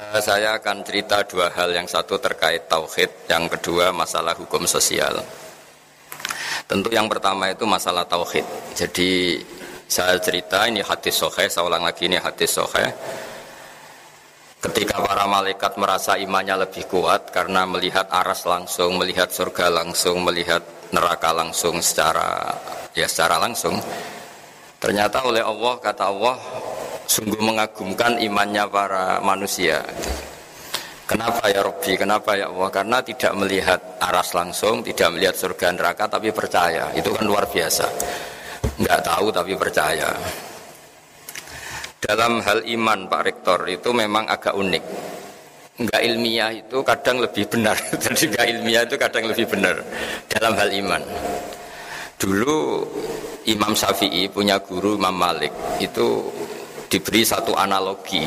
Saya akan cerita dua hal, yang satu terkait tauhid, yang kedua masalah hukum sosial. Tentu yang pertama itu masalah tauhid. Jadi saya cerita ini hadis sohe, saya ulang lagi ini hadis sohe. Ketika para malaikat merasa imannya lebih kuat karena melihat aras langsung, melihat surga langsung, melihat neraka langsung secara ya secara langsung. Ternyata oleh Allah kata Allah sungguh mengagumkan imannya para manusia. Kenapa ya Robbi? Kenapa ya Allah? Karena tidak melihat aras langsung, tidak melihat surga neraka, tapi percaya. Itu kan luar biasa. Enggak tahu tapi percaya. Dalam hal iman Pak Rektor itu memang agak unik. Enggak ilmiah itu kadang lebih benar. Jadi enggak ilmiah itu kadang lebih benar dalam hal iman. Dulu Imam Syafi'i punya guru Imam Malik itu diberi satu analogi.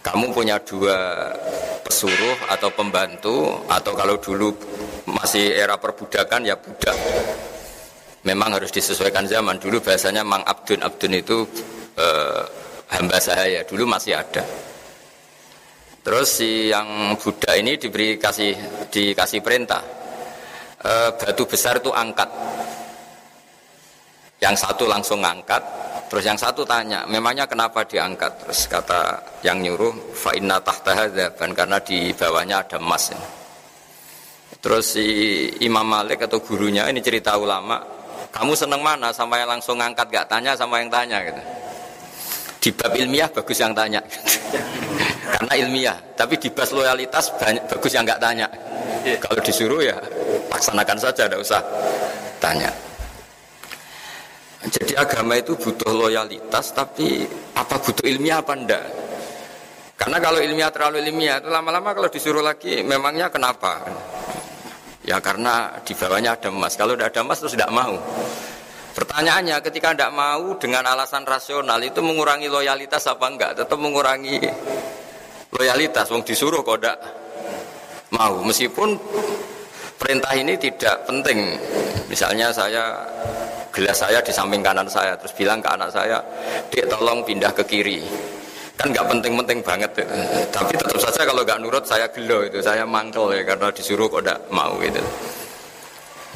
Kamu punya dua pesuruh atau pembantu atau kalau dulu masih era perbudakan ya budak. Memang harus disesuaikan zaman. Dulu bahasanya Mang Abdun Abdun itu eh, hamba sahaya. Dulu masih ada. Terus si yang budak ini diberi kasih dikasih perintah e, batu besar itu angkat. Yang satu langsung angkat, Terus yang satu tanya, memangnya kenapa diangkat? Terus kata yang nyuruh, fa inna tahtaha karena di bawahnya ada emas. Terus si Imam Malik atau gurunya ini cerita ulama, kamu seneng mana sama yang langsung ngangkat gak tanya sama yang tanya gitu. Di bab ilmiah bagus yang tanya. Karena ilmiah, tapi di bab loyalitas banyak bagus yang gak tanya. Kalau disuruh ya laksanakan saja, tidak usah tanya. Jadi agama itu butuh loyalitas, tapi apa butuh ilmiah apa enggak? Karena kalau ilmiah terlalu ilmiah, itu lama-lama kalau disuruh lagi, memangnya kenapa? Ya karena di bawahnya ada emas. Kalau tidak ada emas terus tidak mau. Pertanyaannya, ketika tidak mau dengan alasan rasional itu mengurangi loyalitas apa enggak? Tetap mengurangi loyalitas. Wong disuruh kok tidak mau. Meskipun perintah ini tidak penting. Misalnya saya gelas saya di samping kanan saya terus bilang ke anak saya dek tolong pindah ke kiri. Kan nggak penting-penting banget ya. tapi tetap saja kalau nggak nurut saya gelo itu saya mangkel ya karena disuruh kok nggak mau gitu.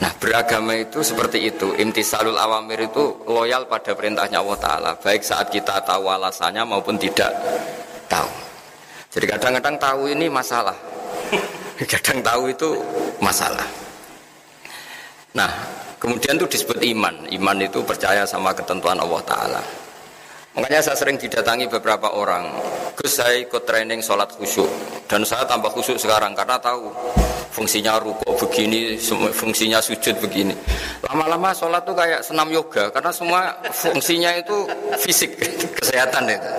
Nah beragama itu seperti itu. Imtisalul awamir itu loyal pada perintahnya Allah Ta'ala. Baik saat kita tahu alasannya maupun tidak tahu. Jadi kadang-kadang tahu ini masalah. Kadang tahu itu masalah. Nah Kemudian itu disebut iman. Iman itu percaya sama ketentuan Allah Ta'ala. Makanya saya sering didatangi beberapa orang. Gus saya ikut training sholat khusyuk. Dan saya tambah khusyuk sekarang karena tahu fungsinya rukuk begini, fungsinya sujud begini. Lama-lama sholat tuh kayak senam yoga karena semua fungsinya itu fisik, kesehatan itu.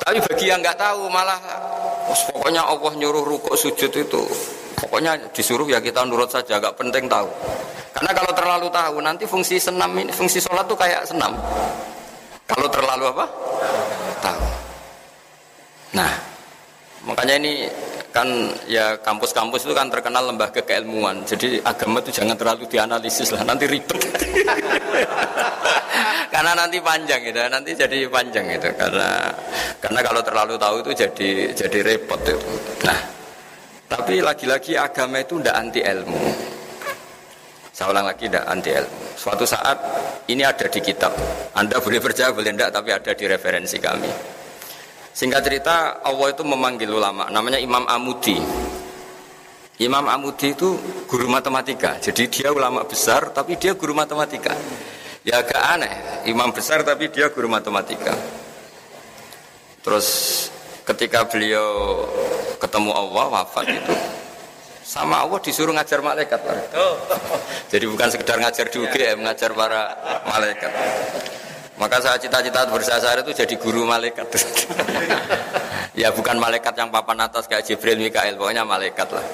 Tapi bagi yang nggak tahu malah pokoknya Allah nyuruh rukuk sujud itu pokoknya disuruh ya kita nurut saja, nggak penting tahu. Karena kalau terlalu tahu nanti fungsi senam ini, fungsi sholat tuh kayak senam. Kalau terlalu apa? Tahu. Nah, makanya ini kan ya kampus-kampus itu kan terkenal lembaga keilmuan. Jadi agama itu jangan terlalu dianalisis lah, nanti ribet. karena nanti panjang gitu, nanti jadi panjang gitu. Karena karena kalau terlalu tahu itu jadi jadi repot itu. Nah, tapi lagi-lagi agama itu tidak anti ilmu. Saya ulang lagi, tidak anti ilmu. Suatu saat ini ada di kitab. Anda boleh percaya, boleh tidak, tapi ada di referensi kami. Singkat cerita, Allah itu memanggil ulama, namanya Imam Amudi. Imam Amudi itu guru matematika, jadi dia ulama besar, tapi dia guru matematika. Ya agak aneh, imam besar tapi dia guru matematika. Terus ketika beliau ketemu Allah wafat itu, sama Allah disuruh ngajar malaikat Oh. Jadi bukan sekedar ngajar di UGM, ngajar para malaikat. Maka saya cita-cita bersasar itu jadi guru malaikat. ya bukan malaikat yang papan atas kayak Jibril, Mikael, pokoknya malaikat lah.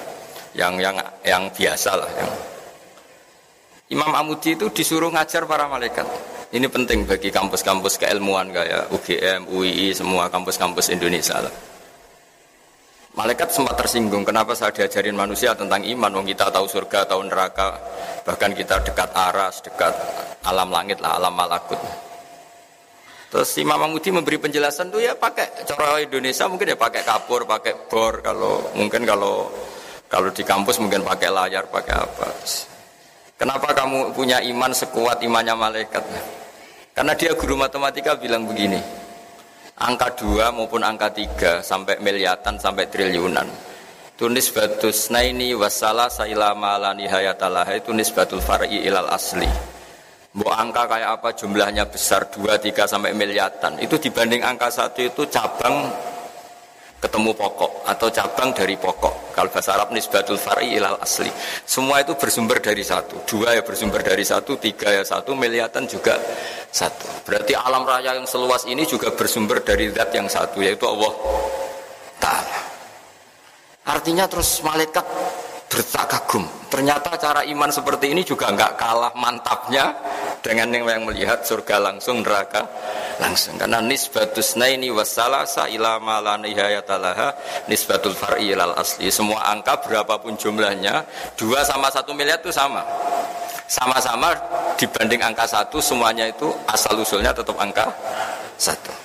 Yang yang yang biasa lah. Yang. Imam Amudi itu disuruh ngajar para malaikat. Ini penting bagi kampus-kampus keilmuan kayak UGM, UII, semua kampus-kampus Indonesia lah. Malaikat sempat tersinggung, kenapa saya diajarin manusia tentang iman, wong kita tahu surga, tahu neraka, bahkan kita dekat aras, dekat alam langit lah, alam malakut. Terus Imam Mahmudi memberi penjelasan tuh ya pakai cara Indonesia mungkin ya pakai kapur, pakai bor kalau mungkin kalau kalau di kampus mungkin pakai layar, pakai apa. Kenapa kamu punya iman sekuat imannya malaikat? Karena dia guru matematika bilang begini. Angka dua maupun angka tiga sampai miliatan sampai triliunan. Tunis batus naini wasala saila malani hayatalah itu nisbatul far'i ilal asli. Mau angka kayak apa? Jumlahnya besar 2, 3 sampai miliatan. Itu dibanding angka satu itu cabang ketemu pokok atau cabang dari pokok. Kalau bahasa Arab nisbatul far'i ilal asli. Semua itu bersumber dari satu. Dua ya bersumber dari satu, tiga ya satu, miliatan juga satu. Berarti alam raya yang seluas ini juga bersumber dari zat yang satu yaitu Allah Ta'ala. Artinya terus malaikat bertak kagum. Ternyata cara iman seperti ini juga nggak kalah mantapnya dengan yang melihat surga langsung neraka langsung. Karena nisbatus naini wassalasa ila ma la nisbatul far'i ilal asli. Semua angka berapapun jumlahnya dua sama satu miliar itu sama. Sama-sama dibanding angka satu semuanya itu asal usulnya tetap angka satu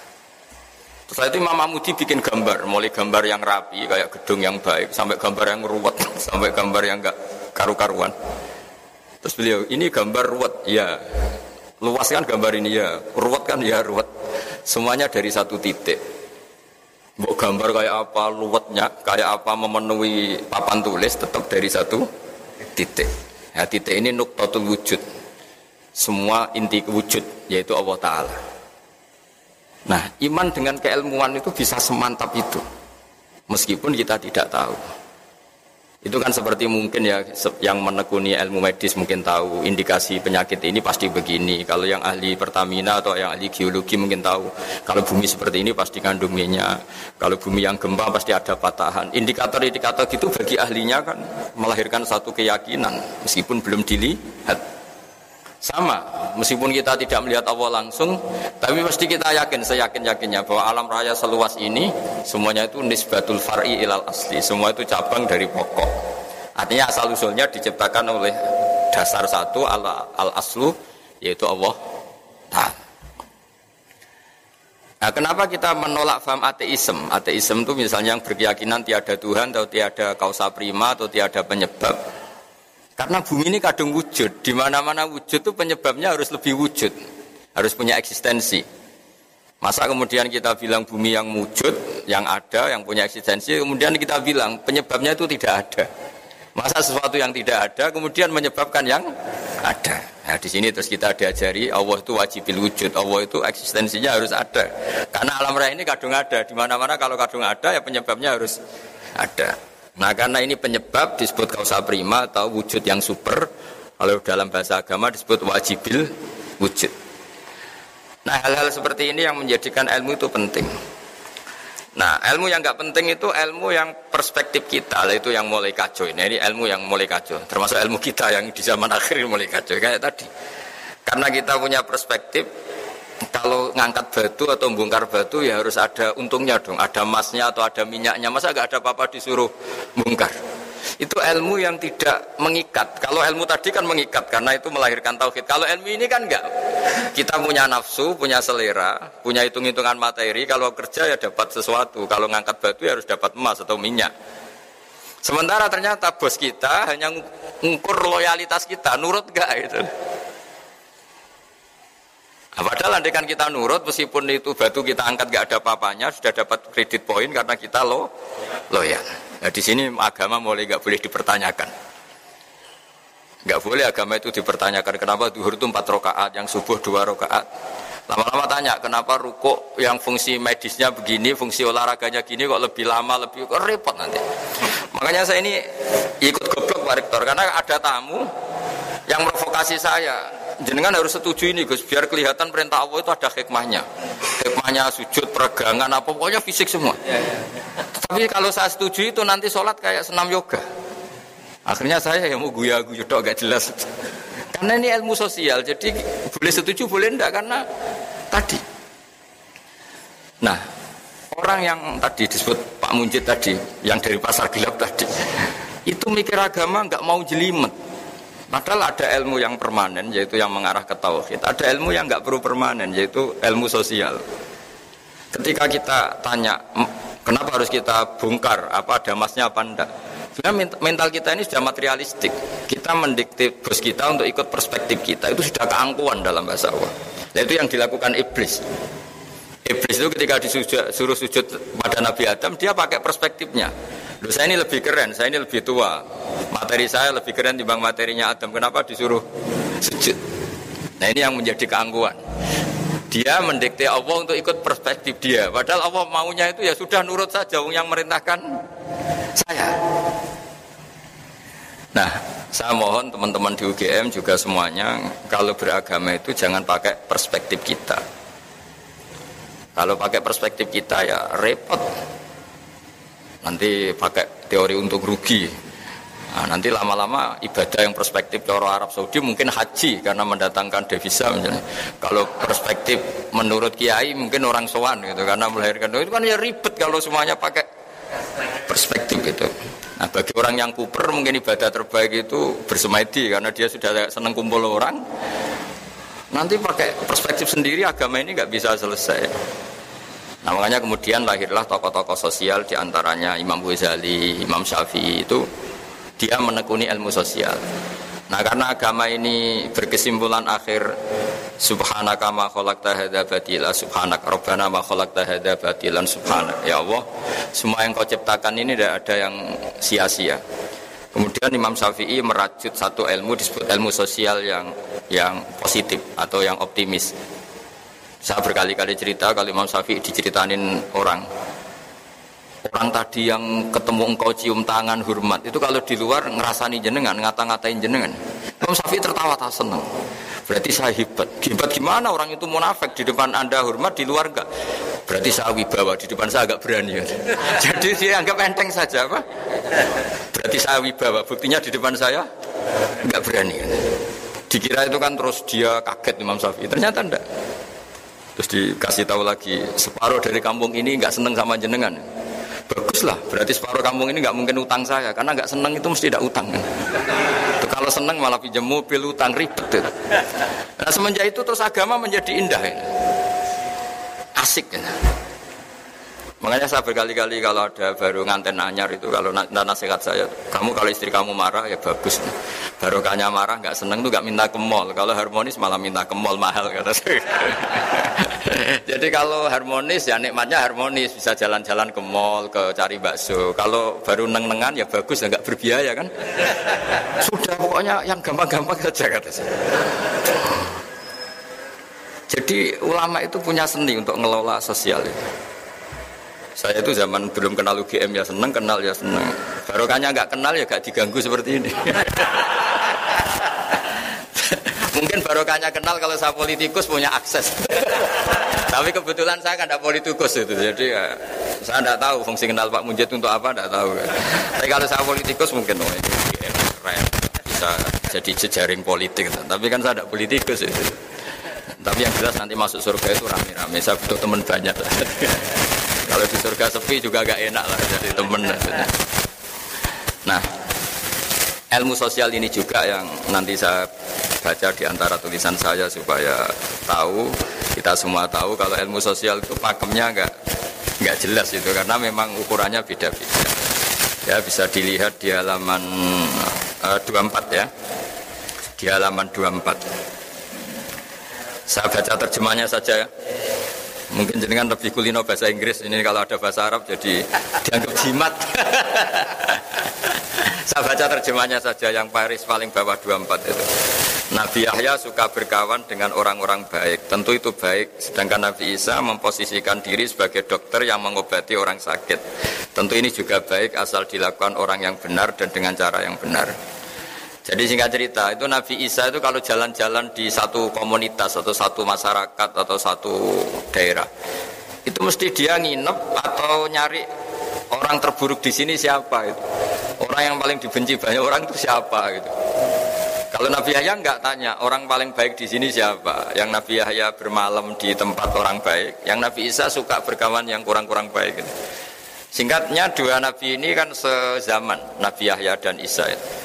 setelah itu Imam Mahmudi bikin gambar, mulai gambar yang rapi kayak gedung yang baik, sampai gambar yang ruwet, sampai gambar yang enggak karu-karuan. Terus beliau, ini gambar ruwet, ya. Luas kan gambar ini ya, ruwet kan ya ruwet. Semuanya dari satu titik. Mau gambar kayak apa, luwetnya, kayak apa memenuhi papan tulis, tetap dari satu titik. Ya, titik ini nuktatul wujud. Semua inti wujud, yaitu Allah Ta'ala. Nah, iman dengan keilmuan itu bisa semantap itu. Meskipun kita tidak tahu. Itu kan seperti mungkin ya yang menekuni ilmu medis mungkin tahu indikasi penyakit ini pasti begini. Kalau yang ahli Pertamina atau yang ahli geologi mungkin tahu kalau bumi seperti ini pasti kandung minyak. Kalau bumi yang gempa pasti ada patahan. Indikator-indikator gitu bagi ahlinya kan melahirkan satu keyakinan meskipun belum dilihat. Sama, meskipun kita tidak melihat Allah langsung, tapi pasti kita yakin, seyakin-yakinnya bahwa alam raya seluas ini semuanya itu nisbatul far'i ilal asli, semua itu cabang dari pokok. Artinya asal usulnya diciptakan oleh dasar satu al, al aslu yaitu Allah Ta'ala. Nah, kenapa kita menolak faham ateisme? Ateisme itu misalnya yang berkeyakinan tiada Tuhan atau tiada kausa prima atau tiada penyebab. Karena bumi ini kadung wujud, di mana-mana wujud itu penyebabnya harus lebih wujud, harus punya eksistensi. Masa kemudian kita bilang bumi yang wujud, yang ada, yang punya eksistensi, kemudian kita bilang penyebabnya itu tidak ada. Masa sesuatu yang tidak ada kemudian menyebabkan yang ada. Nah, di sini terus kita diajari Allah itu wajibil wujud, Allah itu eksistensinya harus ada. Karena alam raya ini kadung ada, di mana-mana kalau kadung ada ya penyebabnya harus ada. Nah karena ini penyebab disebut kausa prima atau wujud yang super. Kalau dalam bahasa agama disebut wajibil wujud. Nah hal-hal seperti ini yang menjadikan ilmu itu penting. Nah ilmu yang nggak penting itu ilmu yang perspektif kita, itu yang mulai kacau. Ini, ini ilmu yang mulai kacau. Termasuk ilmu kita yang di zaman akhir mulai kacau kayak tadi. Karena kita punya perspektif kalau ngangkat batu atau bongkar batu ya harus ada untungnya dong, ada emasnya atau ada minyaknya. Masa gak ada apa-apa disuruh bongkar? Itu ilmu yang tidak mengikat. Kalau ilmu tadi kan mengikat karena itu melahirkan tauhid. Kalau ilmu ini kan enggak. Kita punya nafsu, punya selera, punya hitung-hitungan materi. Kalau kerja ya dapat sesuatu. Kalau ngangkat batu ya harus dapat emas atau minyak. Sementara ternyata bos kita hanya ngukur loyalitas kita, nurut gak itu. Nah, padahal kan kita nurut meskipun itu batu kita angkat gak ada papanya sudah dapat kredit poin karena kita lo loyal. Nah, di sini agama mulai gak boleh dipertanyakan. Gak boleh agama itu dipertanyakan kenapa duhur itu empat rakaat, yang subuh dua rakaat. Lama-lama tanya kenapa ruko yang fungsi medisnya begini, fungsi olahraganya gini kok lebih lama, lebih kok repot nanti. Makanya saya ini ikut goblok Pak Rektor karena ada tamu yang provokasi saya jenengan harus setuju ini Gus. Biar kelihatan perintah Allah itu ada hikmahnya. Hikmahnya sujud peregangan apa pokoknya fisik semua. Tapi kalau saya setuju itu nanti sholat kayak senam yoga. Akhirnya saya yang mau guya guya dok gak jelas. Karena ini ilmu sosial jadi boleh setuju boleh enggak karena tadi. Nah orang yang tadi disebut Pak Munjid tadi yang dari pasar gelap tadi itu mikir agama nggak mau jelimet Padahal ada ilmu yang permanen yaitu yang mengarah ke tauhid. Ada ilmu yang nggak perlu permanen yaitu ilmu sosial. Ketika kita tanya kenapa harus kita bongkar apa ada masnya apa enggak? Sebenarnya mental kita ini sudah materialistik. Kita mendikte bos kita untuk ikut perspektif kita itu sudah keangkuhan dalam bahasa Allah. Itu yang dilakukan iblis. Iblis itu ketika disuruh sujud pada Nabi Adam dia pakai perspektifnya. Loh, saya ini lebih keren, saya ini lebih tua. Materi saya lebih keren dibanding materinya Adam. Kenapa disuruh sujud? Nah ini yang menjadi keangkuhan. Dia mendikte Allah untuk ikut perspektif dia. Padahal Allah maunya itu ya sudah nurut saja yang merintahkan saya. Nah, saya mohon teman-teman di UGM juga semuanya kalau beragama itu jangan pakai perspektif kita. Kalau pakai perspektif kita ya repot. Nanti pakai teori untuk rugi. Nah, nanti lama-lama ibadah yang perspektif orang Arab Saudi mungkin haji karena mendatangkan devisa misalnya. Kalau perspektif menurut kiai mungkin orang sowan gitu karena melahirkan. Itu kan ya ribet kalau semuanya pakai perspektif gitu. Nah bagi orang yang kuper mungkin ibadah terbaik itu bersemedi karena dia sudah senang kumpul orang. Nanti pakai perspektif sendiri agama ini nggak bisa selesai Nah makanya kemudian lahirlah tokoh-tokoh sosial di antaranya Imam Ghazali, Imam Syafi'i itu dia menekuni ilmu sosial. Nah karena agama ini berkesimpulan akhir Subhanaka ma khalaqta hadza batila subhanak ma khalaqta hadza batilan subhanak ya Allah semua yang kau ciptakan ini tidak ada yang sia-sia. Kemudian Imam Syafi'i merajut satu ilmu disebut ilmu sosial yang yang positif atau yang optimis. Saya berkali-kali cerita kalau Imam Syafi'i diceritanin orang. Orang tadi yang ketemu engkau cium tangan hormat itu kalau di luar ngerasani jenengan, ngata-ngatain jenengan. Imam Syafi'i tertawa tak seneng. Berarti saya hebat. Hebat gimana orang itu munafik di depan anda hormat di luar enggak? Berarti saya wibawa di depan saya agak berani. Jadi dia anggap enteng saja apa? Berarti saya wibawa. Buktinya di depan saya enggak berani. Dikira itu kan terus dia kaget Imam Syafi'i. Ternyata enggak. Terus dikasih tahu lagi, separuh dari kampung ini nggak seneng sama jenengan. Baguslah, berarti separuh kampung ini nggak mungkin utang saya, karena nggak seneng itu mesti tidak utang. Kalau seneng malah pinjam mobil utang ribet. Nah semenjak itu terus agama menjadi indah. Ya. Asik. Ya. Makanya saya berkali-kali kalau ada baru nganten anyar itu kalau nasihat saya, kamu kalau istri kamu marah ya bagus. Baru kanya marah nggak seneng tuh nggak minta ke mall. Kalau harmonis malah minta ke mall mahal kata saya. Jadi kalau harmonis ya nikmatnya harmonis bisa jalan-jalan ke mall, ke cari bakso. Kalau baru neng-nengan ya bagus ya nggak berbiaya kan. Sudah pokoknya yang gampang-gampang saja kata saya. Jadi ulama itu punya seni untuk ngelola sosial itu. Saya itu zaman belum kenal UGM ya seneng, kenal ya seneng. Barokahnya nggak kenal ya nggak diganggu seperti ini. Mungkin barokahnya kenal kalau saya politikus punya akses. Tapi kebetulan saya kan tidak politikus itu, jadi ya, saya tidak tahu fungsi kenal Pak Munjid untuk apa, tidak tahu. Tapi kalau saya politikus mungkin oh, ini keren, bisa jadi jejaring politik. Tapi kan saya tidak politikus itu. Tapi yang jelas nanti masuk surga itu rame-rame. Saya butuh teman banyak. Kalau di surga sepi juga gak enak lah jadi temen. Nah, ilmu sosial ini juga yang nanti saya baca di antara tulisan saya supaya tahu kita semua tahu kalau ilmu sosial itu pakemnya nggak nggak jelas itu karena memang ukurannya beda-beda. Ya bisa dilihat di halaman uh, eh, 24 ya. Di halaman 24. Saya baca terjemahnya saja ya. Mungkin jenengan lebih kulino bahasa Inggris ini kalau ada bahasa Arab jadi dianggap jimat. Saya baca terjemahnya saja yang Paris paling bawah 24 itu. Nabi Yahya suka berkawan dengan orang-orang baik. Tentu itu baik. Sedangkan Nabi Isa memposisikan diri sebagai dokter yang mengobati orang sakit. Tentu ini juga baik asal dilakukan orang yang benar dan dengan cara yang benar. Jadi singkat cerita, itu Nabi Isa itu kalau jalan-jalan di satu komunitas atau satu masyarakat atau satu daerah, itu mesti dia nginep atau nyari orang terburuk di sini siapa itu. Orang yang paling dibenci banyak orang itu siapa gitu. Kalau Nabi Yahya nggak tanya orang paling baik di sini siapa. Yang Nabi Yahya bermalam di tempat orang baik, yang Nabi Isa suka berkawan yang kurang-kurang baik. Gitu. Singkatnya dua Nabi ini kan sezaman Nabi Yahya dan Isa. Itu.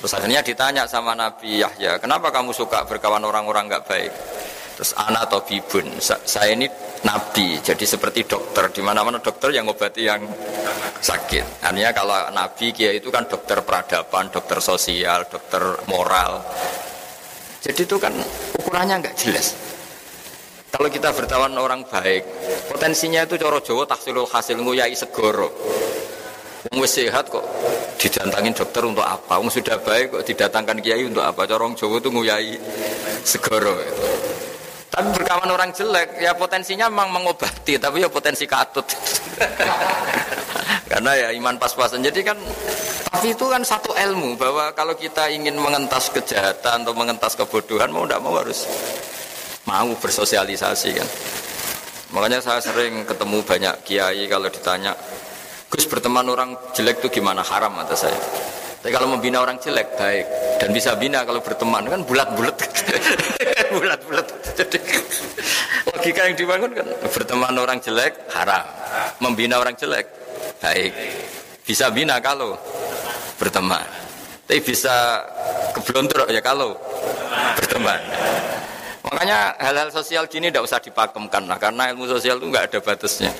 Terus akhirnya ditanya sama Nabi Yahya, kenapa kamu suka berkawan orang-orang nggak baik? Terus anak atau bibun, saya ini nabi, jadi seperti dokter. Di mana-mana dokter yang ngobati yang sakit. Artinya kalau nabi kia itu kan dokter peradaban, dokter sosial, dokter moral. Jadi itu kan ukurannya nggak jelas. Kalau kita bertawan orang baik, potensinya itu coro Jawa taksilul hasil nguyai segoro. Wong sehat kok didantangin dokter untuk apa? Wong sudah baik kok didatangkan kiai untuk apa? Corong Jawa itu nguyai segoro. Tapi berkawan orang jelek, ya potensinya memang mengobati, tapi ya potensi katut. Karena ya iman pas-pasan. Jadi kan, tapi itu kan satu ilmu bahwa kalau kita ingin mengentas kejahatan atau mengentas kebodohan, mau tidak mau harus mau bersosialisasi kan. Makanya saya sering ketemu banyak kiai kalau ditanya, Gus berteman orang jelek itu gimana? Haram atau saya. Tapi kalau membina orang jelek baik dan bisa bina kalau berteman kan bulat-bulat. bulat-bulat. Jadi logika yang dibangun kan berteman orang jelek haram, membina orang jelek baik. Bisa bina kalau berteman. Tapi bisa keblontor ya kalau berteman. Makanya hal-hal sosial gini tidak usah dipakemkan lah karena ilmu sosial itu nggak ada batasnya.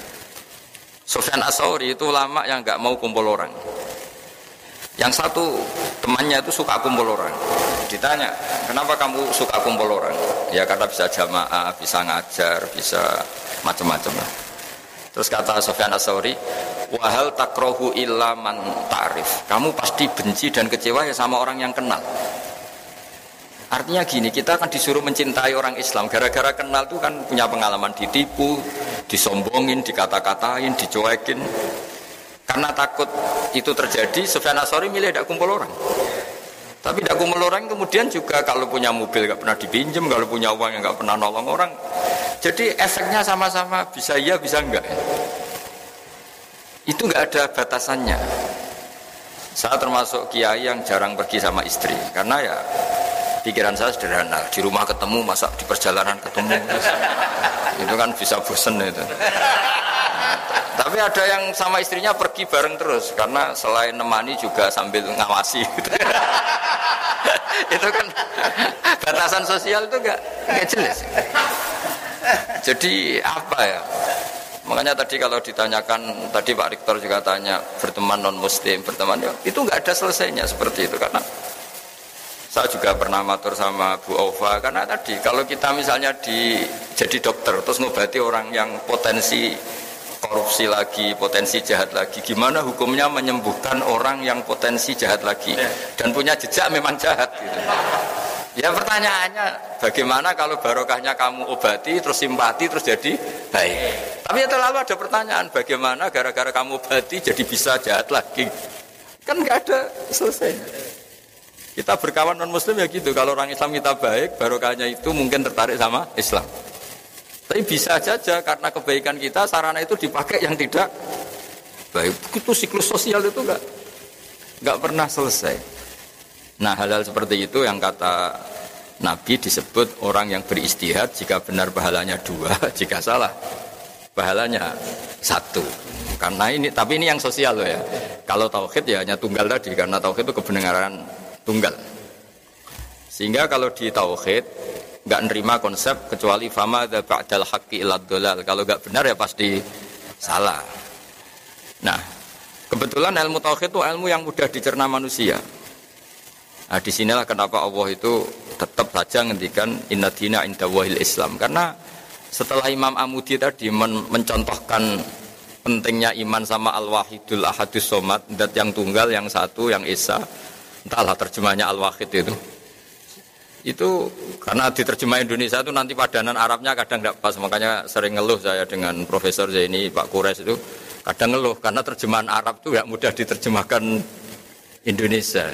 Sofyan Asauri itu lama yang nggak mau kumpul orang. Yang satu temannya itu suka kumpul orang. Ditanya, kenapa kamu suka kumpul orang? Ya karena bisa jamaah, bisa ngajar, bisa macam-macam lah. Terus kata Sofyan Asauri, wahal takrohu illa man ta'rif. Kamu pasti benci dan kecewa ya sama orang yang kenal. Artinya gini, kita akan disuruh mencintai orang Islam. Gara-gara kenal itu kan punya pengalaman ditipu, disombongin, dikata-katain, dicuekin. Karena takut itu terjadi, Sofyan Asori milih tidak kumpul orang. Tapi tidak kumpul orang kemudian juga kalau punya mobil nggak pernah dipinjam, kalau punya uang yang nggak pernah nolong orang. Jadi efeknya sama-sama bisa iya bisa enggak. Itu nggak ada batasannya. Saya termasuk kiai yang jarang pergi sama istri karena ya pikiran saya sederhana di rumah ketemu masa di perjalanan ketemu itu kan bisa bosen itu tapi ada yang sama istrinya pergi bareng terus karena selain nemani juga sambil ngawasi. Gitu. itu kan batasan sosial itu enggak enggak jelas. Jadi apa ya? Makanya tadi kalau ditanyakan tadi Pak Rektor juga tanya berteman non muslim berteman ya itu enggak ada selesainya seperti itu karena saya juga pernah matur sama Bu Ova karena tadi kalau kita misalnya di jadi dokter terus ngobati orang yang potensi korupsi lagi, potensi jahat lagi. Gimana hukumnya menyembuhkan orang yang potensi jahat lagi ya. dan punya jejak memang jahat gitu. Ya pertanyaannya bagaimana kalau barokahnya kamu obati terus simpati terus jadi baik. Tapi ya terlalu ada pertanyaan bagaimana gara-gara kamu obati jadi bisa jahat lagi. Kan nggak ada selesai. Kita berkawan non muslim ya gitu. Kalau orang Islam kita baik, barokahnya itu mungkin tertarik sama Islam. Tapi bisa saja karena kebaikan kita sarana itu dipakai yang tidak baik. Itu siklus sosial itu enggak enggak pernah selesai. Nah hal-hal seperti itu yang kata Nabi disebut orang yang beristihad jika benar pahalanya dua, jika salah pahalanya satu. Karena ini, tapi ini yang sosial loh ya. Kalau tauhid ya hanya tunggal tadi, karena tauhid itu kebenaran tunggal. Sehingga kalau di tauhid nggak nerima konsep kecuali fama ba'dal haqqi dolal. Kalau nggak benar ya pasti salah. Nah, kebetulan ilmu tauhid itu ilmu yang mudah dicerna manusia. Nah, di sinilah kenapa Allah itu tetap saja ngendikan inna dina inda wahil Islam. Karena setelah Imam Amudi tadi men mencontohkan pentingnya iman sama al-wahidul ahadus somat, dat yang tunggal, yang satu, yang esa, entahlah terjemahnya al-wahid itu. Itu karena diterjemah Indonesia itu nanti padanan Arabnya kadang tidak pas. Makanya sering ngeluh saya dengan Profesor Zaini Pak Kures itu. Kadang ngeluh karena terjemahan Arab itu tidak mudah diterjemahkan Indonesia.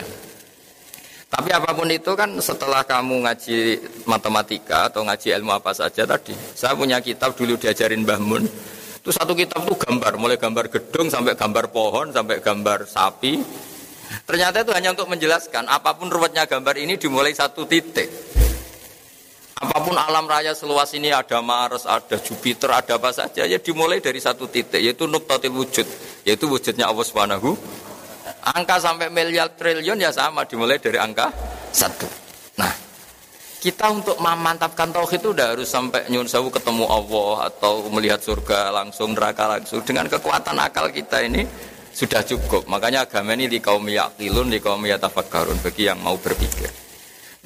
Tapi apa pun itu kan setelah kamu ngaji matematika atau ngaji ilmu apa saja tadi saya punya kitab dulu diajarin Mbah Mun. Itu satu kitab itu gambar. Mulai gambar gedung sampai gambar pohon sampai gambar sapi Ternyata itu hanya untuk menjelaskan apa pun ruwetnya gambar ini dimulai satu titik. Apa pun alam raya seluas ini ada Mars, ada Jupiter, ada apa saja ya dimulai dari satu titik yaitu nuktatil wujud, yaitu wujudnya Allah Subhanahu Angka sampai miliar triliun ya sama dimulai dari angka satu. Nah, kita untuk memantapkan tauhid itu udah harus sampai nyun sewu ketemu Allah atau melihat surga langsung neraka langsung dengan kekuatan akal kita ini sudah cukup. Makanya agama ini di kaum yakilun, di kaum yatafakkarun bagi yang mau berpikir.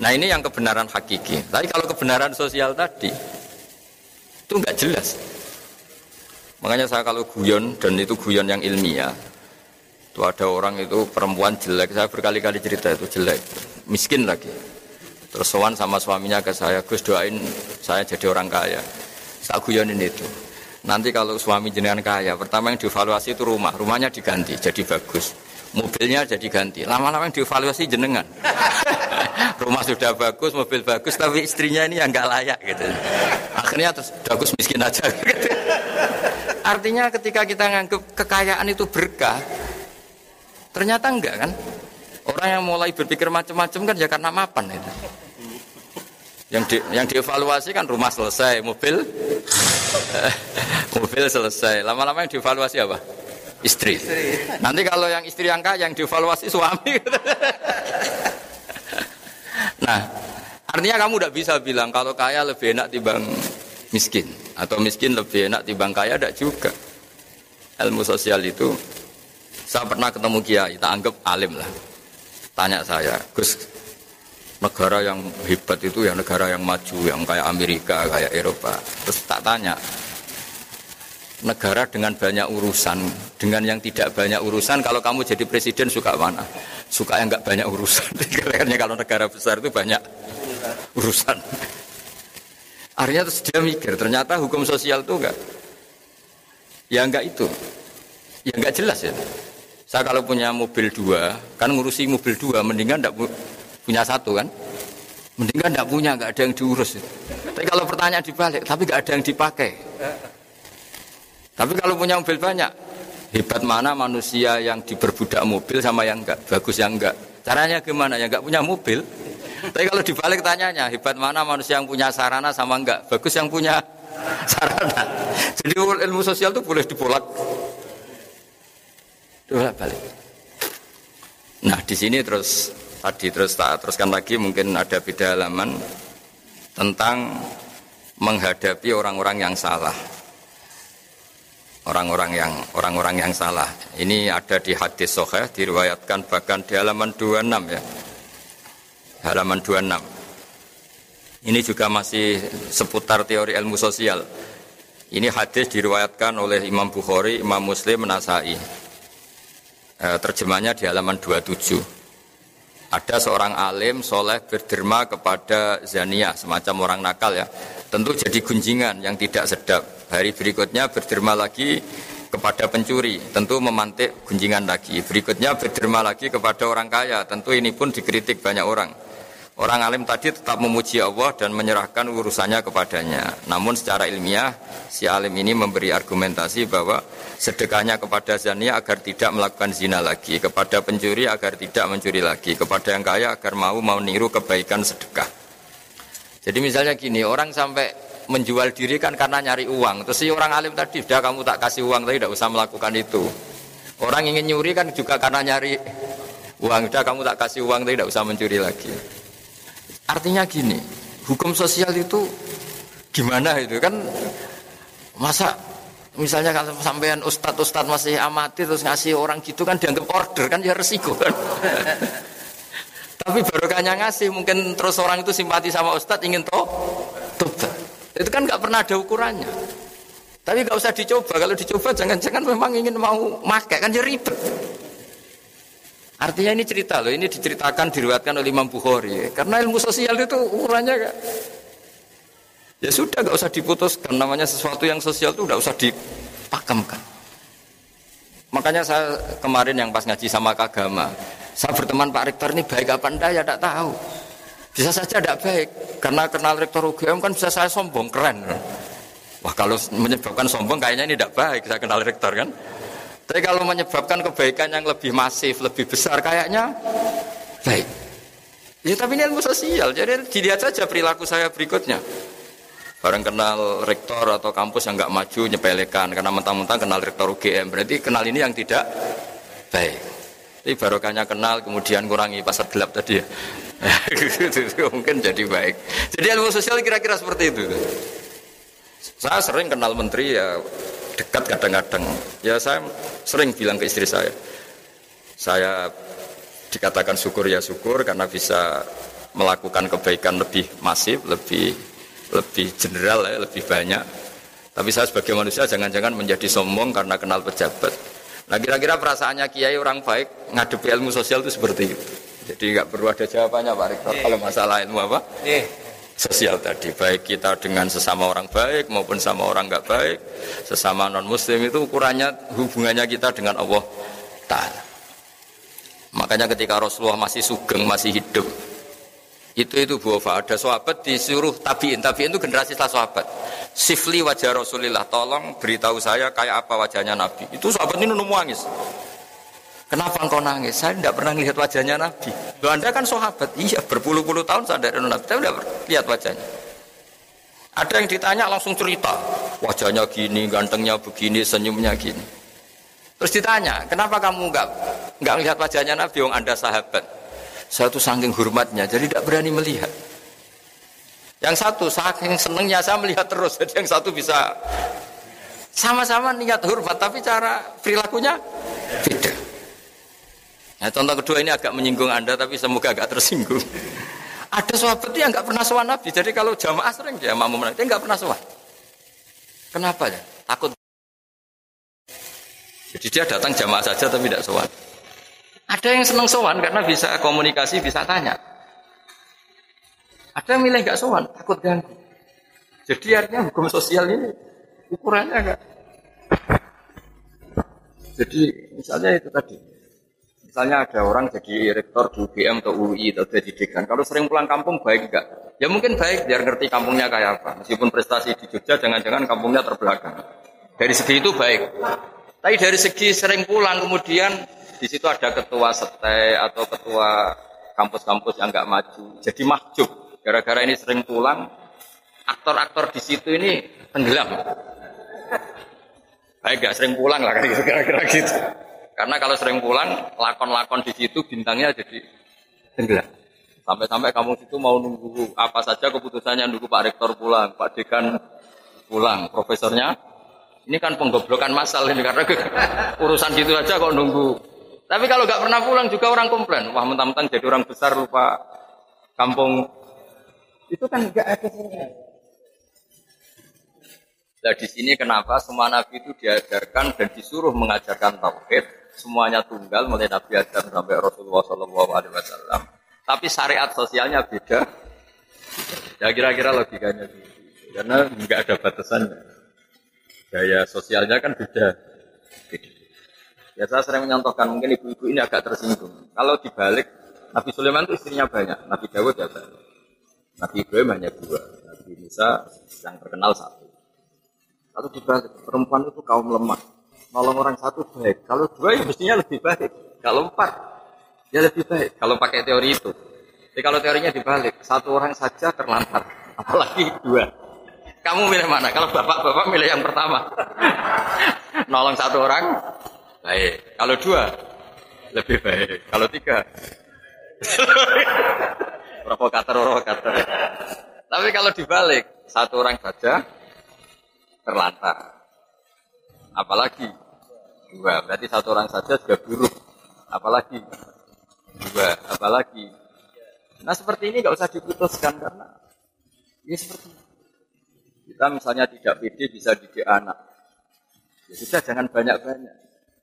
Nah ini yang kebenaran hakiki. Tapi kalau kebenaran sosial tadi itu nggak jelas. Makanya saya kalau guyon dan itu guyon yang ilmiah, itu ada orang itu perempuan jelek, saya berkali-kali cerita itu jelek, miskin lagi. Terus sama suaminya ke saya, Gus doain saya jadi orang kaya. Saya guyonin itu. Nanti kalau suami jenengan kaya, pertama yang dievaluasi itu rumah, rumahnya diganti jadi bagus. Mobilnya jadi ganti. Lama-lama yang dievaluasi jenengan. rumah sudah bagus, mobil bagus, tapi istrinya ini yang nggak layak gitu. Akhirnya terus bagus miskin aja. Gitu. Artinya ketika kita nganggap kekayaan itu berkah, ternyata enggak kan? Orang yang mulai berpikir macam-macam kan ya karena mapan itu. Yang di, yang dievaluasi kan rumah selesai, mobil mobil selesai. Lama-lama yang dievaluasi apa? Istri. Nanti kalau yang istri yang kaya yang dievaluasi suami. nah, artinya kamu tidak bisa bilang kalau kaya lebih enak timbang miskin atau miskin lebih enak timbang kaya tidak juga ilmu sosial itu saya pernah ketemu kiai tak anggap alim lah tanya saya Gus negara yang hebat itu ya negara yang maju yang kayak Amerika kayak Eropa terus tak tanya negara dengan banyak urusan dengan yang tidak banyak urusan kalau kamu jadi presiden suka mana suka yang nggak banyak urusan karena kalau negara besar itu banyak urusan Akhirnya terus dia mikir, ternyata hukum sosial itu enggak. Ya enggak itu. Ya enggak jelas ya. Saya kalau punya mobil dua, kan ngurusi mobil dua, mendingan enggak punya satu kan. Mendingan enggak punya, enggak ada yang diurus. Tapi kalau pertanyaan dibalik, tapi enggak ada yang dipakai. Tapi kalau punya mobil banyak, hebat mana manusia yang diperbudak mobil sama yang enggak, bagus yang enggak. Caranya gimana? Ya enggak punya mobil, tapi kalau dibalik tanyanya, hebat mana manusia yang punya sarana sama enggak? Bagus yang punya sarana. Jadi ilmu sosial itu boleh dibolak. Bolak balik. Nah di sini terus tadi terus tak teruskan lagi mungkin ada beda halaman tentang menghadapi orang-orang yang salah. Orang-orang yang orang-orang yang salah. Ini ada di hadis soheh diriwayatkan bahkan di halaman 26 ya halaman 26. Ini juga masih seputar teori ilmu sosial. Ini hadis diriwayatkan oleh Imam Bukhari, Imam Muslim, Nasai. E, terjemahnya di halaman 27. Ada seorang alim soleh berderma kepada Zania, semacam orang nakal ya. Tentu jadi gunjingan yang tidak sedap. Hari berikutnya berderma lagi kepada pencuri, tentu memantik gunjingan lagi. Berikutnya berderma lagi kepada orang kaya, tentu ini pun dikritik banyak orang. Orang alim tadi tetap memuji Allah dan menyerahkan urusannya kepadanya. Namun secara ilmiah, si alim ini memberi argumentasi bahwa sedekahnya kepada zania agar tidak melakukan zina lagi, kepada pencuri agar tidak mencuri lagi, kepada yang kaya agar mau mau niru kebaikan sedekah. Jadi misalnya gini, orang sampai menjual diri kan karena nyari uang. Terus si orang alim tadi, sudah kamu tak kasih uang, tapi tidak usah melakukan itu. Orang ingin nyuri kan juga karena nyari uang. Sudah kamu tak kasih uang, tapi tidak usah mencuri lagi. Artinya gini, hukum sosial itu gimana itu kan masa misalnya kalau sampean ustadz ustadz masih amati terus ngasih orang gitu kan dianggap order kan ya resiko kan. Tapi barokahnya ngasih mungkin terus orang itu simpati sama ustadz ingin toh tobat. Itu kan nggak pernah ada ukurannya. Tapi nggak usah dicoba. Kalau dicoba jangan-jangan memang ingin mau makai kan ya ribet. Artinya ini cerita loh, ini diceritakan diriwatkan oleh Imam Bukhari. Karena ilmu sosial itu ukurannya gak, ya sudah gak usah diputuskan. Namanya sesuatu yang sosial itu gak usah dipakemkan. Makanya saya kemarin yang pas ngaji sama kagama, saya berteman Pak Rektor ini baik apa enggak ya tidak tahu. Bisa saja tidak baik, karena kenal Rektor UGM kan bisa saya sombong, keren. Wah kalau menyebabkan sombong kayaknya ini tidak baik, saya kenal Rektor kan. Tapi kalau menyebabkan kebaikan yang lebih masif, lebih besar, kayaknya baik. Ya tapi ini ilmu sosial, jadi dilihat saja perilaku saya berikutnya. Barang kenal rektor atau kampus yang nggak maju nyepelekan karena mentang-mentang kenal rektor UGM berarti kenal ini yang tidak baik. Tapi barokahnya kenal, kemudian kurangi pasar gelap tadi ya. mungkin jadi baik. Jadi ilmu sosial kira-kira seperti itu. Saya sering kenal menteri ya dekat kadang-kadang. Ya saya sering bilang ke istri saya, saya dikatakan syukur ya syukur karena bisa melakukan kebaikan lebih masif, lebih lebih general ya, lebih banyak. Tapi saya sebagai manusia jangan-jangan menjadi sombong karena kenal pejabat. Nah kira-kira perasaannya kiai orang baik ngadepi ilmu sosial itu seperti itu. Jadi nggak perlu ada jawabannya Pak Rektor yeah. kalau masalah ilmu apa? Yeah. Sosial tadi baik kita dengan sesama orang baik maupun sama orang nggak baik, sesama non Muslim itu ukurannya hubungannya kita dengan Allah Taala. Makanya ketika Rasulullah masih sugeng masih hidup, itu itu buah ada sahabat disuruh tabiin. Tabiin itu generasi setelah sahabat. Sifli wajah Rasulillah tolong beritahu saya kayak apa wajahnya Nabi. Itu sahabat ini nunggu kenapa engkau nangis? Saya tidak pernah lihat wajahnya Nabi. Loh, anda kan sahabat. Iya berpuluh-puluh tahun saya dari Nabi tapi tidak lihat wajahnya. Ada yang ditanya langsung cerita. Wajahnya gini gantengnya begini senyumnya gini. Terus ditanya kenapa kamu nggak nggak lihat wajahnya Nabi? Yang anda sahabat. Saya tuh saking hormatnya, jadi tidak berani melihat. Yang satu saking senengnya saya melihat terus, jadi yang satu bisa sama-sama niat hormat, tapi cara perilakunya beda. Nah, contoh kedua ini agak menyinggung Anda, tapi semoga agak tersinggung. Ada sahabat yang nggak pernah sowan Nabi, jadi kalau jamaah sering dia makmum Nabi, dia nggak pernah sowan. Kenapa ya? Takut. Jadi dia datang jamaah saja tapi tidak sowan. Ada yang senang sowan karena bisa komunikasi, bisa tanya. Ada yang milih gak sowan, takut ganggu. Jadi artinya hukum sosial ini ukurannya enggak. Jadi misalnya itu tadi. Misalnya ada orang jadi rektor di UGM atau UI atau jadi dekan. Kalau sering pulang kampung baik enggak? Ya mungkin baik biar ngerti kampungnya kayak apa. Meskipun prestasi di Jogja jangan-jangan kampungnya terbelakang. Dari segi itu baik. Tapi dari segi sering pulang kemudian di situ ada ketua setai atau ketua kampus-kampus yang nggak maju. Jadi mahjub. Gara-gara ini sering pulang, aktor-aktor di situ ini tenggelam. Baik nggak sering pulang lah kira-kira gitu. Karena kalau sering pulang, lakon-lakon di situ bintangnya jadi tenggelam. Sampai-sampai kamu situ mau nunggu apa saja keputusannya nunggu Pak Rektor pulang, Pak Dekan pulang, profesornya. Ini kan penggoblokan masal ini karena urusan gitu aja kok nunggu tapi kalau nggak pernah pulang juga orang komplain. Wah mentang-mentang jadi orang besar lupa kampung. Itu kan nggak ada Nah di sini kenapa semua nabi itu diajarkan dan disuruh mengajarkan tauhid semuanya tunggal mulai Nabi Adam sampai Rasulullah Shallallahu Alaihi Wasallam. Tapi syariat sosialnya beda. Ya kira-kira logikanya gitu. Karena nggak ada batasannya. Gaya sosialnya kan beda. Ya saya sering menyontohkan mungkin ibu-ibu ini agak tersinggung. Kalau dibalik Nabi Sulaiman itu istrinya banyak, Nabi Dawud ya banyak. Nabi Ibrahim hanya dua, Nabi Musa yang terkenal satu. Kalau dibalik perempuan itu kaum lemah, nolong orang satu baik. Kalau dua ya mestinya lebih baik. Kalau empat ya lebih baik. Kalau pakai teori itu. Jadi kalau teorinya dibalik, satu orang saja terlantar, apalagi dua. Kamu milih mana? Kalau bapak-bapak milih yang pertama. Nolong satu orang, baik. Kalau dua, lebih baik. Kalau tiga, provokator provokator. Tapi kalau dibalik, satu orang saja terlantar. Apalagi dua, berarti satu orang saja juga buruk. Apalagi dua, apalagi. Nah seperti ini nggak usah diputuskan karena ini seperti kita misalnya tidak pede bisa didik anak. Ya sudah jangan banyak-banyak.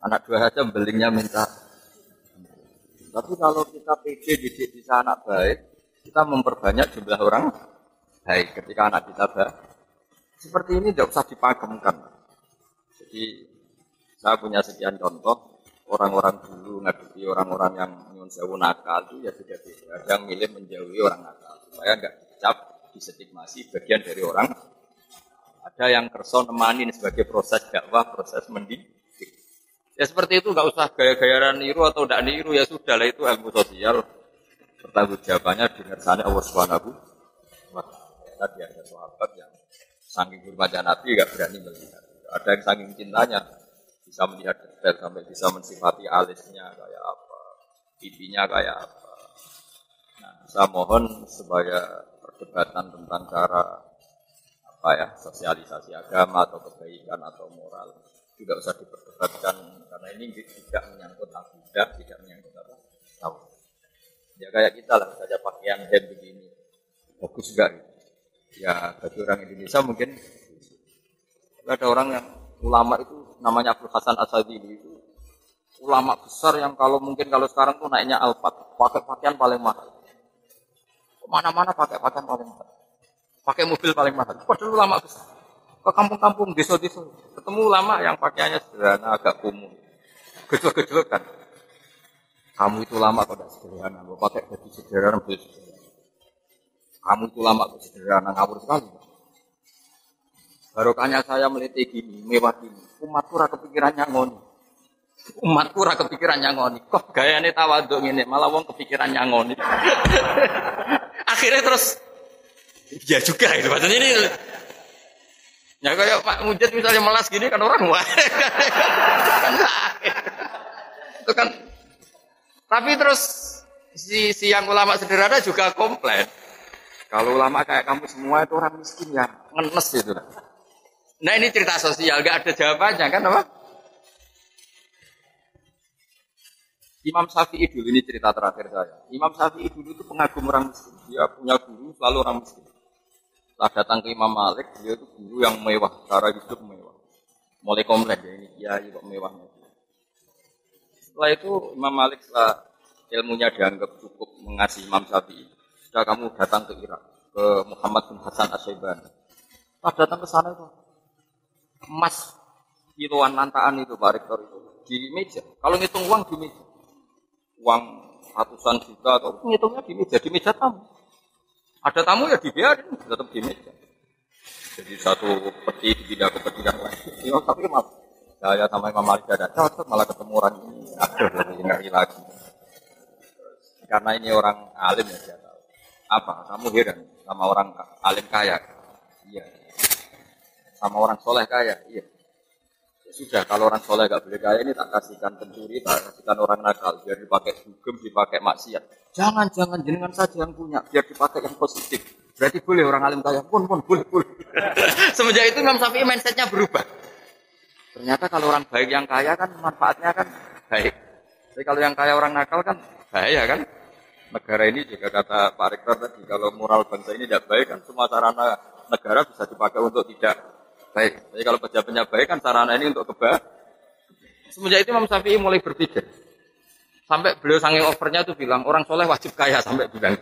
Anak dua saja belingnya minta. Tapi kalau kita pede didik bisa anak baik, kita memperbanyak jumlah orang baik ketika anak kita baik. Seperti ini tidak usah dipagemkan. Jadi saya punya sekian contoh orang-orang dulu ngadepi orang-orang yang nyun sewu nakal itu ya sudah beda. Ada yang milih menjauhi orang nakal supaya nggak dicap distigmasi bagian dari orang. Ada yang kerso nemanin sebagai proses dakwah, proses mendidik. Ya seperti itu nggak usah gaya-gayaan niru atau tidak niru ya sudah lah itu ilmu sosial bertanggung jawabannya dengan sana Allah Subhanahu wa Tadi ada sahabat yang saking hormatnya Nabi nggak berani melihat. Ada yang saking cintanya bisa melihat detail sampai bisa mensifati alisnya kayak apa, pipinya kayak apa. Nah, saya mohon supaya perdebatan tentang cara apa ya sosialisasi agama atau kebaikan atau moral tidak usah diperdebatkan karena ini tidak menyangkut akidah, tidak menyangkut apa tahu. Ya kayak kita lah saja pakaian hem begini bagus juga. Ya bagi orang Indonesia mungkin ada orang yang ulama itu namanya Abdul Hasan Asadili itu ulama besar yang kalau mungkin kalau sekarang tuh naiknya alfat. Pakai pakaian paling mahal. Ke mana-mana pakai pakaian paling mahal? Pakai mobil paling mahal. Padahal ulama besar. Ke kampung-kampung desa-desa. Ketemu ulama yang pakaiannya sederhana agak kumuh. Gejol-gejol kan. Kamu itu lama kok tidak sederhana? Mau pakai baju sederhana baju sederhana? Kamu itu lama kok sederhana? Ngawur sekali barokahnya saya meliti gini mewah gini umatku raka kepikirannya ngoni umatku raka kepikirannya ngoni kok gayane tawaduk ini malah wong kepikiran ngoni akhirnya terus ya juga itu maksudnya ini Ya kayak Pak Mujid misalnya melas gini kan orang wah. itu kan tapi terus si, si yang ulama sederhana juga komplain. Kalau ulama kayak kamu semua itu orang miskin ya, ngenes itu. Nah ini cerita sosial, gak ada jawabannya kan apa? Imam Syafi'i dulu ini cerita terakhir saya. Imam Syafi'i dulu itu pengagum orang miskin. Dia punya guru selalu orang miskin. Setelah datang ke Imam Malik, dia itu guru yang mewah, cara hidup mewah. Mulai komplain ya ini dia kok mewahnya. Setelah itu Imam Malik setelah ilmunya dianggap cukup mengasihi Imam Syafi'i, sudah kamu datang ke Irak, ke Muhammad bin Hasan Asyibani. Setelah datang ke sana itu, emas kiloan nantaan itu Pak Rektor itu di meja. Kalau ngitung uang di meja, uang ratusan juta atau ngitungnya di meja, di meja tamu. Ada tamu ya dibiarin, tetap di meja. Jadi satu peti dipindah ke peti yang lain. Ya, tapi maaf, saya sama Imam Malik ada cocok malah ketemu orang ini. Aduh, ngeri lagi. Karena ini orang alim ya saya tahu. Apa? Kamu heran sama orang alim kaya? Iya sama orang soleh kaya. Iya. Ya sudah, kalau orang soleh gak boleh kaya ini tak kasihkan pencuri, tak kasihkan orang nakal, biar dipakai dugem, dipakai maksiat. Jangan, jangan, jenengan saja yang punya, biar dipakai yang positif. Berarti boleh orang alim kaya, pun, pun, boleh, boleh. Semenjak itu Imam Syafi'i mindsetnya berubah. Ternyata kalau orang baik yang kaya kan manfaatnya kan baik. Tapi kalau yang kaya orang nakal kan bahaya kan. Negara ini juga kata Pak Rektor tadi, kalau moral bangsa ini tidak baik kan semua sarana negara bisa dipakai untuk tidak baik. Jadi kalau pejabatnya baik kan sarana ini untuk keba. Semenjak itu Imam Syafi'i mulai berpikir. Sampai beliau sanging overnya itu bilang orang soleh wajib kaya sampai bilang.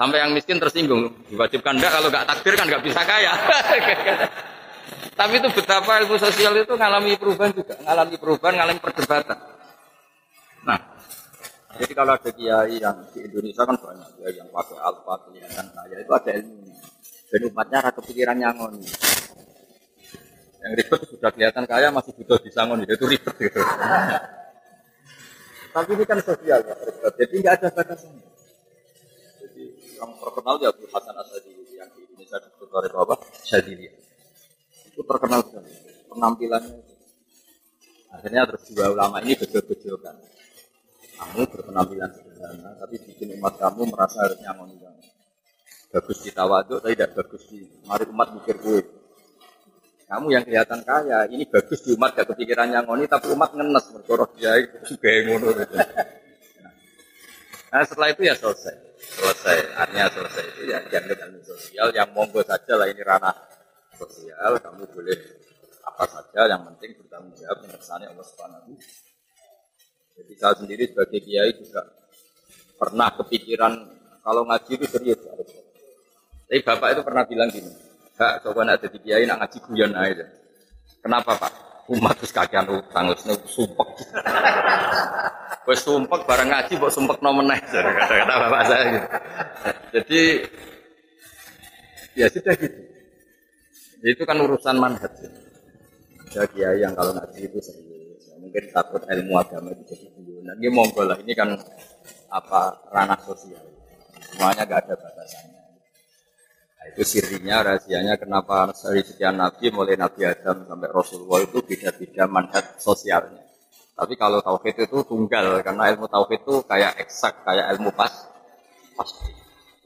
Sampai yang miskin tersinggung. Diwajibkan enggak kalau enggak takdir kan enggak bisa kaya. Tapi itu betapa ilmu sosial itu ngalami perubahan juga, ngalami perubahan, ngalami perdebatan. Nah, jadi kalau ada kiai yang di Indonesia kan banyak kiai yang pakai alfa kelihatan kaya itu ada ilmunya. Dan umatnya ada kepikiran nyangon. Yang ribet sudah kelihatan kaya masih butuh disangon itu ribet gitu. Tapi ini kan sosial ya, ribet. jadi nggak ada batasannya. Jadi yang terkenal ya Abu Hasan Asadili yang di Indonesia disebut oleh Bapak Syadili. Itu terkenal sekali penampilannya. Akhirnya terus dua ulama ini betul-betulkan. Kamu berpenampilan sederhana, tapi bikin umat kamu merasa harus nyangon Bagus di tawaduk, tapi tidak bagus di. Mari umat mikir gue. Kamu yang kelihatan kaya, ini bagus di umat gak kepikiran yang ngoni, tapi umat ngenes berkoroh dia juga yang ngono. Nah setelah itu ya selesai, selesai, artinya selesai itu ya jangan ilmu sosial yang monggo saja lah ini ranah sosial, kamu boleh apa saja yang penting bertanggung jawab mengersani Allah Subhanahu. Jadi saya sendiri sebagai kiai juga pernah kepikiran kalau ngaji itu serius. Tapi bapak itu pernah bilang gini, Kak, coba nak jadi kiai nak ngaji guyon aja. Kenapa Pak? Umat terus kakean utang wis sumpek. Wis sumpek barang ngaji mbok sumpek no meneh kata-kata bapak saya gitu. Jadi ya sudah gitu. Itu kan urusan manhaj. Ada kiai yang kalau ngaji itu serius. Ya, mungkin takut ilmu agama itu jadi guyonan. Ini monggo lah. Ini kan apa ranah sosial. Semuanya gak ada batasannya. Nah, itu sirinya, rahasianya kenapa dari sekian nabi, mulai Nabi Adam sampai Rasulullah itu beda-beda manhat sosialnya. Tapi kalau tauhid itu tunggal karena ilmu tauhid itu kayak eksak, kayak ilmu pas pasti.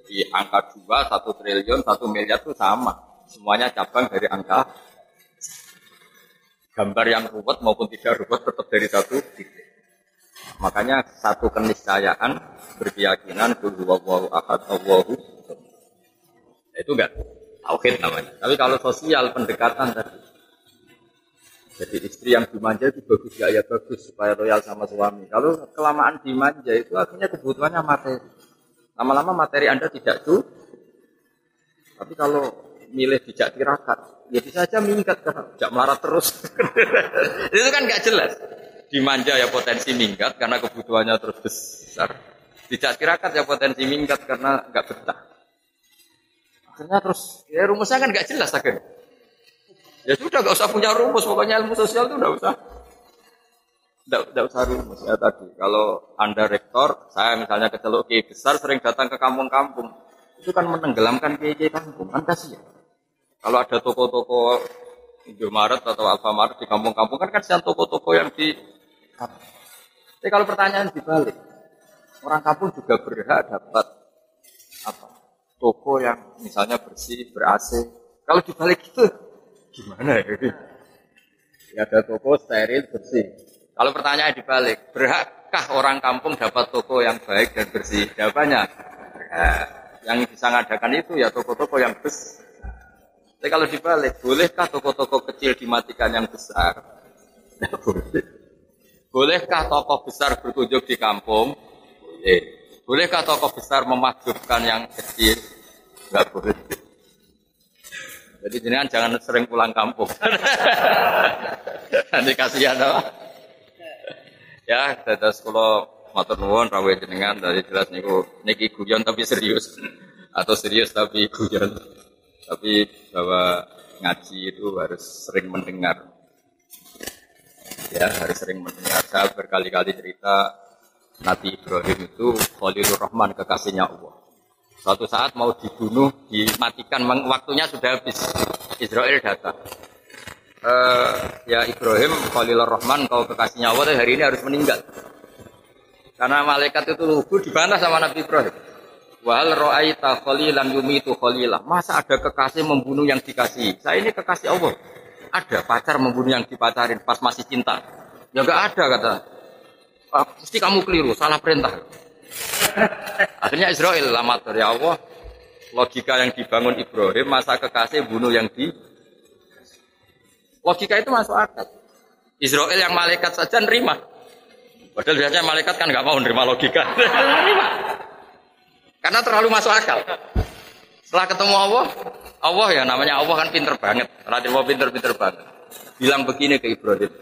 Jadi angka dua, satu triliun, satu miliar itu sama. Semuanya cabang dari angka gambar yang ruwet maupun tidak ruwet tetap dari satu titik. Makanya satu keniscayaan berkeyakinan bahwa ahad Allahu itu enggak tauhid namanya. Tapi kalau sosial pendekatan tadi jadi istri yang dimanja itu bagus ya, ya bagus supaya loyal sama suami. Kalau kelamaan dimanja itu artinya kebutuhannya materi. Lama-lama materi Anda tidak tuh. Tapi kalau milih tidak tirakat, ya bisa saja minggat karena tidak melarat terus. itu kan nggak jelas. Dimanja ya potensi minggat karena kebutuhannya terus besar. Tidak tirakat ya potensi minggat karena nggak betah. Akhirnya terus ya rumusnya kan nggak jelas akhirnya. Ya sudah, gak usah punya rumus. Pokoknya ilmu sosial itu gak usah. Tidak usah rumus ya tadi. Kalau anda rektor, saya misalnya ke Teluk besar sering datang ke kampung-kampung. Itu kan menenggelamkan kiai kampung. Kan kasihan. Kalau ada toko-toko Indomaret atau Alfamaret di kampung-kampung kan kasihan toko-toko yang di Tapi kalau pertanyaan dibalik, orang kampung juga berhak dapat apa? Toko yang misalnya bersih, ber AC. Kalau dibalik itu Gimana ya? Ya ada toko steril bersih. Kalau pertanyaan dibalik, berhakkah orang kampung dapat toko yang baik dan bersih? Jawabannya, ya, yang bisa ngadakan itu ya toko-toko yang besar. Tapi kalau dibalik, bolehkah toko-toko kecil dimatikan yang besar? Tidak boleh. Bolehkah toko besar berkunjung di kampung? Boleh. Bolehkah toko besar memadubkan yang kecil? Tidak boleh. Jadi jenengan jangan sering pulang kampung. Nanti kasihan apa? Ya, terus kalau motor nuwun rawe jenengan dari jelas niku niki guyon tapi serius atau serius tapi guyon. Tapi bahwa ngaji itu harus sering mendengar. Ya, harus sering mendengar. Saya berkali-kali cerita Nabi Ibrahim itu Khalilur Rahman kekasihnya Allah. Suatu saat mau dibunuh, dimatikan, waktunya sudah habis. Israel datang. Uh, ya Ibrahim, Khalilur Rahman, kau kekasihnya Allah hari ini harus meninggal. Karena malaikat itu lugu dibantah sama Nabi Ibrahim. Wal ro'aita khalilan yumitu khalilah. Masa ada kekasih membunuh yang dikasih? Saya ini kekasih Allah. Ada pacar membunuh yang dipacarin pas masih cinta. Ya enggak ada kata. Ah, pasti kamu keliru, salah perintah. Akhirnya Israel lama dari Allah. Logika yang dibangun Ibrahim masa kekasih bunuh yang di Logika itu masuk akal. Israel yang malaikat saja nerima. Padahal biasanya malaikat kan nggak mau nerima logika. Karena terlalu masuk akal. Setelah ketemu Allah, Allah ya namanya Allah kan pinter banget. Raden pinter-pinter banget. Bilang begini ke Ibrahim.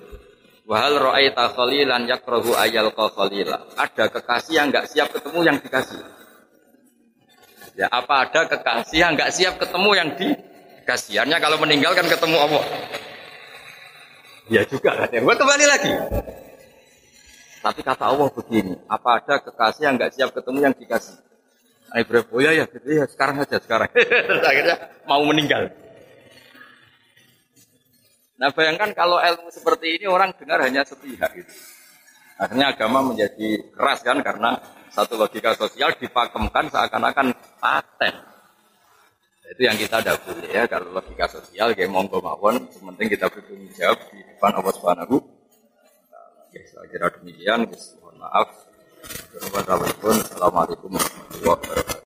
Wahal ra'aita khalilan yakrohu ayal khalila. Ada kekasih yang nggak siap ketemu yang dikasih. Ya, apa ada kekasih yang nggak siap ketemu yang dikasih? Hanya kalau meninggal kan ketemu Allah. Ya juga kan. Ya, kembali lagi. Tapi kata Allah begini, apa ada kekasih yang nggak siap ketemu yang dikasih? Ibrahim, oh ya ya, sekarang aja sekarang. akhirnya mau meninggal. Nah bayangkan kalau ilmu seperti ini orang dengar hanya sepihak gitu. Akhirnya agama menjadi keras kan karena satu logika sosial dipakemkan seakan-akan paten. Itu yang kita tidak boleh ya kalau logika sosial kayak monggo mawon, penting kita bertanggung jawab di depan Allah Subhanahu. Oke, saya kira demikian. Mohon maaf. Assalamualaikum warahmatullahi wabarakatuh.